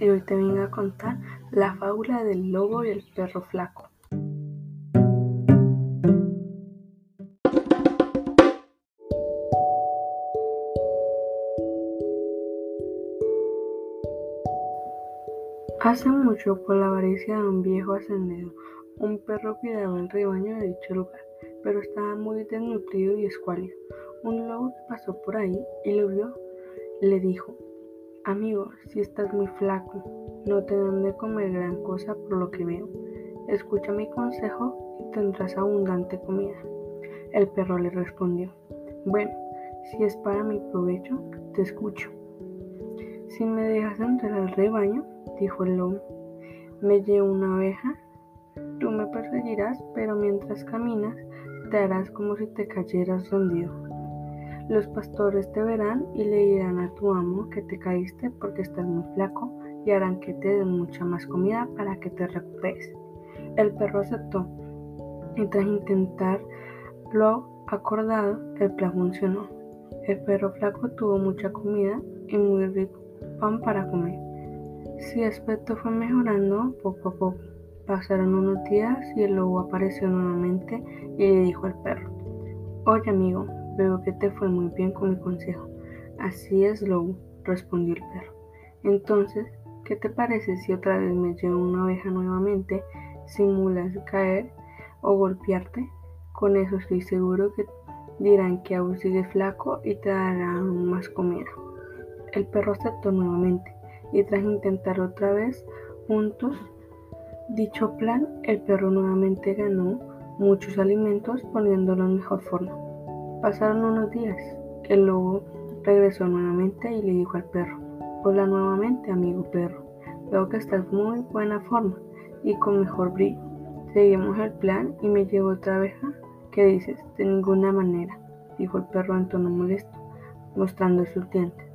y hoy te vengo a contar la fábula del lobo y el perro flaco. Hace mucho, por la avaricia de un viejo ascendido, un perro cuidaba el rebaño de dicho lugar, pero estaba muy desnutrido y escuálido. Un lobo que pasó por ahí y lo vio, le dijo, Amigo, si estás muy flaco, no te dan de comer gran cosa por lo que veo. Escucha mi consejo y tendrás abundante comida. El perro le respondió, Bueno, si es para mi provecho, te escucho. Si me dejas entrar al rebaño, dijo el lobo, me llevo una oveja. Tú me perseguirás, pero mientras caminas, te harás como si te cayeras rendido. Los pastores te verán y le dirán a tu amo que te caíste porque estás muy flaco y harán que te den mucha más comida para que te recuperes. El perro aceptó y tras lo acordado, el plan funcionó. El perro flaco tuvo mucha comida y muy rico pan para comer. Su aspecto fue mejorando poco a poco. Pasaron unos días y el lobo apareció nuevamente y le dijo al perro, Oye amigo, Veo que te fue muy bien con mi consejo. Así es, Lobo, respondió el perro. Entonces, ¿qué te parece si otra vez me llevo una oveja nuevamente, simulas caer o golpearte? Con eso estoy seguro que dirán que aún sigues flaco y te darán más comida. El perro aceptó nuevamente y tras intentar otra vez juntos dicho plan, el perro nuevamente ganó muchos alimentos poniéndolo en mejor forma. Pasaron unos días. El lobo regresó nuevamente y le dijo al perro, Hola nuevamente, amigo perro. Veo que estás muy buena forma y con mejor brillo. Seguimos el plan y me llevo otra abeja. ¿Qué dices? De ninguna manera, dijo el perro en tono molesto, mostrando sus dientes.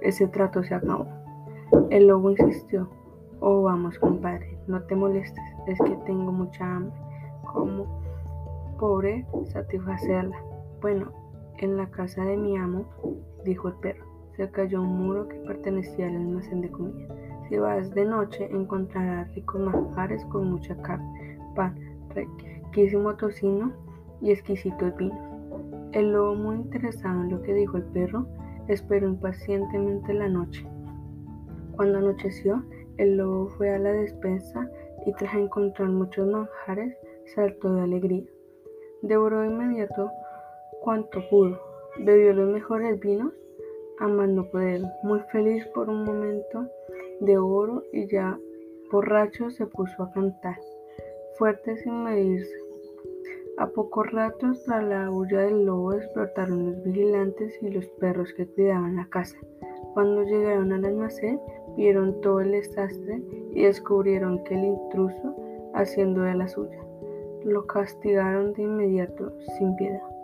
Ese trato se acabó. El lobo insistió. Oh, vamos, compadre, no te molestes, es que tengo mucha hambre. ¿Cómo? Pobre, satisfacerla. Bueno, en la casa de mi amo, dijo el perro, se cayó un muro que pertenecía al almacén de comida. Si vas de noche encontrarás ricos manjares con mucha carne, pan, riquísimo tocino y exquisitos vinos. El lobo, muy interesado en lo que dijo el perro, esperó impacientemente la noche. Cuando anocheció, el lobo fue a la despensa y tras encontrar muchos manjares, saltó de alegría. Devoró de inmediato cuanto pudo. Bebió los mejores vinos a más no poder, muy feliz por un momento de oro y ya borracho se puso a cantar, fuerte sin medirse. A pocos ratos, tras la huya del lobo, explotaron los vigilantes y los perros que cuidaban la casa. Cuando llegaron al almacén, vieron todo el desastre y descubrieron que el intruso, haciendo de la suya, lo castigaron de inmediato sin piedad.